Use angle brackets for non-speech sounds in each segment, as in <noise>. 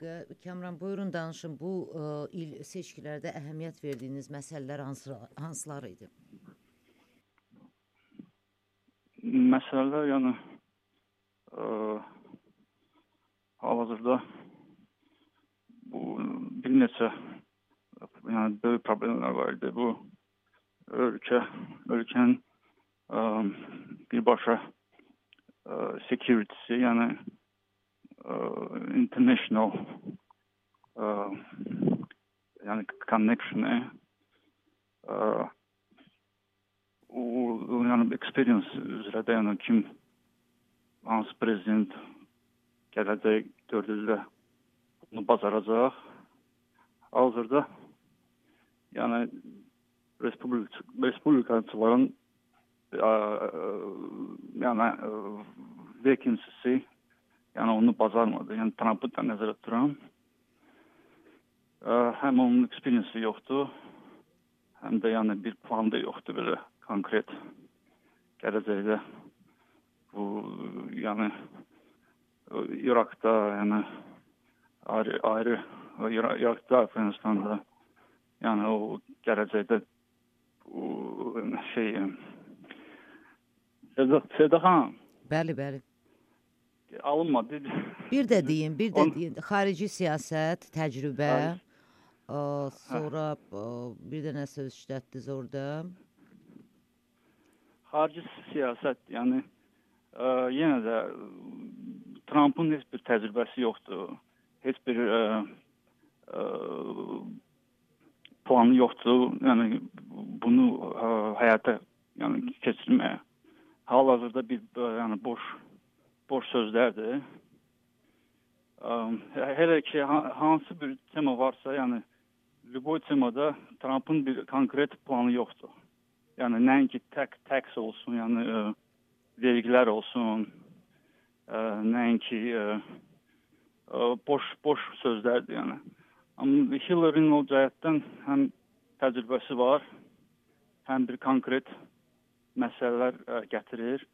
dəqiqə Kəmran buyurun danışın. Bu ə, il seçkilərdə əhəmiyyət verdiyiniz məsələlər hansı hansılar idi? Məsələlər yəni ə, hal-hazırda bu bir neçə yəni böyük problemlər var idi. Bu ölkə ölkənin ə, birbaşa ə, security'si, yəni international ə, yəni connection'ı ə, o, yəni experience üzrə də yəni kim hansı prezident gələcək 4 ildə bunu bacaracaq. Hazırda yəni Respublik Respublikaçıların yəni vacancy'si yəni onu bacarmadı. Yəni Trump'ı da nəzərdə tuturam. Həm onun experience yoxdur, həm də yəni bir plan da yoxdur belə konkret gələcəkdə bu yəni Irakda yəni ayrı ayrı Irakda Afganistanda yəni o gələcəkdə o şey Seda xanım. Bəli, bəli. Alınmadı. Bir də <laughs> deyin, bir də deyin. Xarici siyasət, təcrübə, ə, sonra ə, bir də nə söz işlətdiniz orada? Xarici siyasət, yəni ə, yenə də Trumpın heç bir təcrübəsi yoxdur. Heç bir ə, ə, planı yoxdur. Yəni bunu ə, həyata yəni keçirməyə. Hal-hazırda bir ə, yəni boş boş sözlərdir. Ə, hələ ki hansı bir tema varsa, yəni любой temada Trumpın bir konkret planı yoxdur. Yəni nəinki tək tax olsun, yəni ə, vergilər olsun, ə, nəinki ə, ə, boş boş sözlərdir, yəni. Amma Hillary-nin o cəhətdən həm təcrübəsi var, həm bir konkret məsələlər ə, gətirir.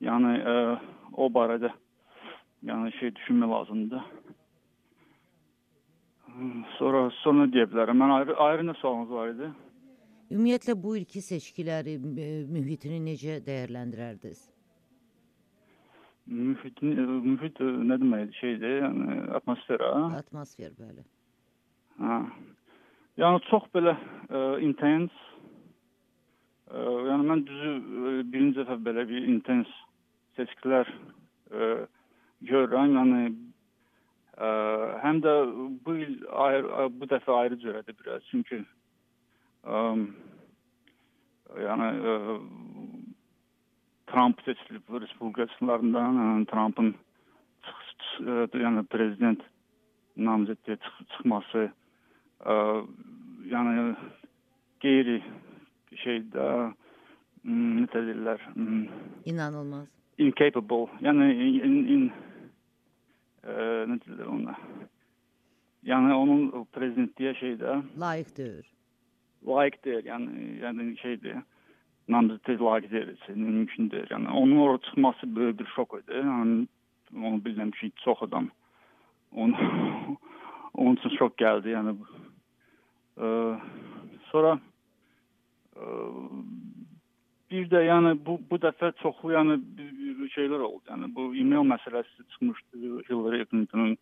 Yəni ə, o barədə yəni şey düşünmək lazımdır. Sonra sonra deyə bilərəm. Mən ayrı ayrı nə sualınız var idi? Ümumiyyətlə bu ilki seçkiləri mühitini necə dəyərləndirərdiniz? Mühit mühit nə deməkdir? Şeydir, yəni atmosfera. Atmosfer bəli. Hə. Yəni çox belə ə, intens ə, yəni mən düzü ə, birinci dəfə belə bir intens seçkilər ə, görürəm. Yəni ə, həm də bu il ayrı, bu dəfə ayrı cürədir biraz. Çünki ə, yəni ə, Trump seçilib respublikaçılarından, yəni Trump'ın yəni prezident namizədliyə çıx çıxması ə, yəni qeyri şeydə nə deyirlər? İnanılmaz. Incapable. Yəni in, in ə, nə deyirlər ona? Yəni onun prezidentliyə şeydə layiq deyil. Layiq deyil. Yəni yəni şeydir. Namizədliyə layiq deyil. Mümkün deyil. Yəni onun oraya çıxması böyük bir şok idi. Yəni onu bilirəm ki, çox adam onu onun üçün şok gəldi. Yəni sonra bir də yəni bu bu dəfə çoxlu yəni şeylər oldu. Yəni bu email məsələsi çıxmışdı Hillary Clinton'un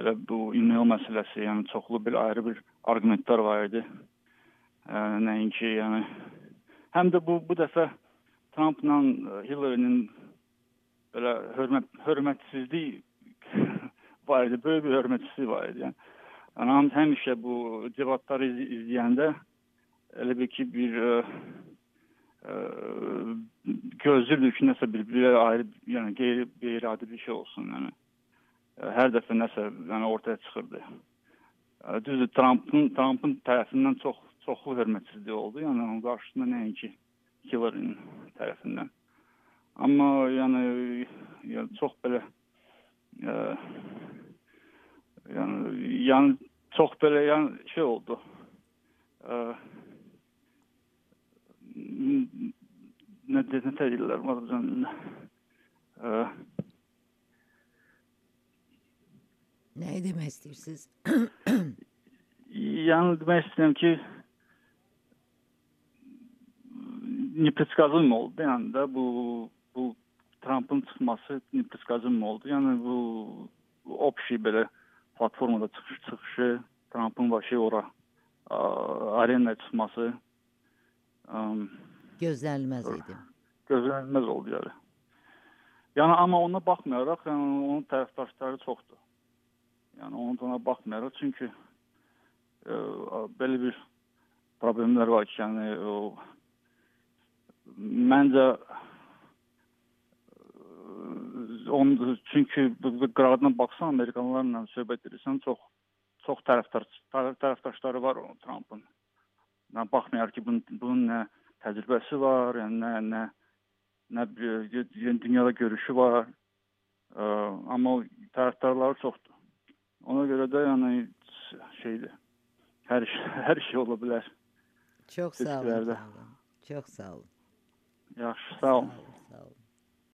elə bu email məsələsi, yəni çoxlu bir ayrı bir arqumentlər var idi. Ə, nəinki yəni həm də bu bu dəfə Trumpla Hillary'nin belə hörmət hörmətsizlik <laughs> var idi, böyük bir hörmətsizlik var idi. Yəni Anam həmişə bu debatları iz izləyəndə elə bir ki bir ə, ə, gözlürdü ki, nəsə bir, bir ayrı, yəni qeyri, qeyri-adi bir şey olsun. Yəni hər dəfə nəsə yəni ortaya çıxırdı. Düzdür, Trump'ın Trump'ın tərəfindən çox çoxlu hörmətsizlik oldu. Yəni onun qarşısında nəinki Hillary'nin tərəfindən. Amma yəni, yəni çox belə ə, yəni yəni çox belə yəni şey oldu. Ə, Gecə təyirlər var üzərində. Nə demək istəyirsiniz? yəni demək istəyirəm ki, nepredskazım oldu. Yəni də bu bu Trumpın çıxması nepredskazım oldu. Yəni bu obşi belə platformada çıxış çıxışı, Trumpın başı ora arenaya çıxması ə, gözlənilməz idi. Gözlənilməz oldu yəni. Yəni amma ona baxmayaraq, yəni onun tərəfdaşları çoxdur. Yəni onun ona baxmayaraq çünki ə, belə bir problemlər var ki, yəni o məncə onun çünki qırağına baxsan Amerikalılarla söhbət edirsən, çox çox tərəfdar tərəfdaşları var onun Trumpın. Yəni baxmayaraq ki, bunun, bunun nə təcrübəsi var, yəni nə nə nə bir dünyada görüşü var. Ə, amma tərəfdarları çoxdur. Ona görə də yəni şeydir. Hər <laughs> hər şey ola bilər. Çox sağ olun. Çox sağ olun. Yaxşı. Sağ olun. Sağ olun.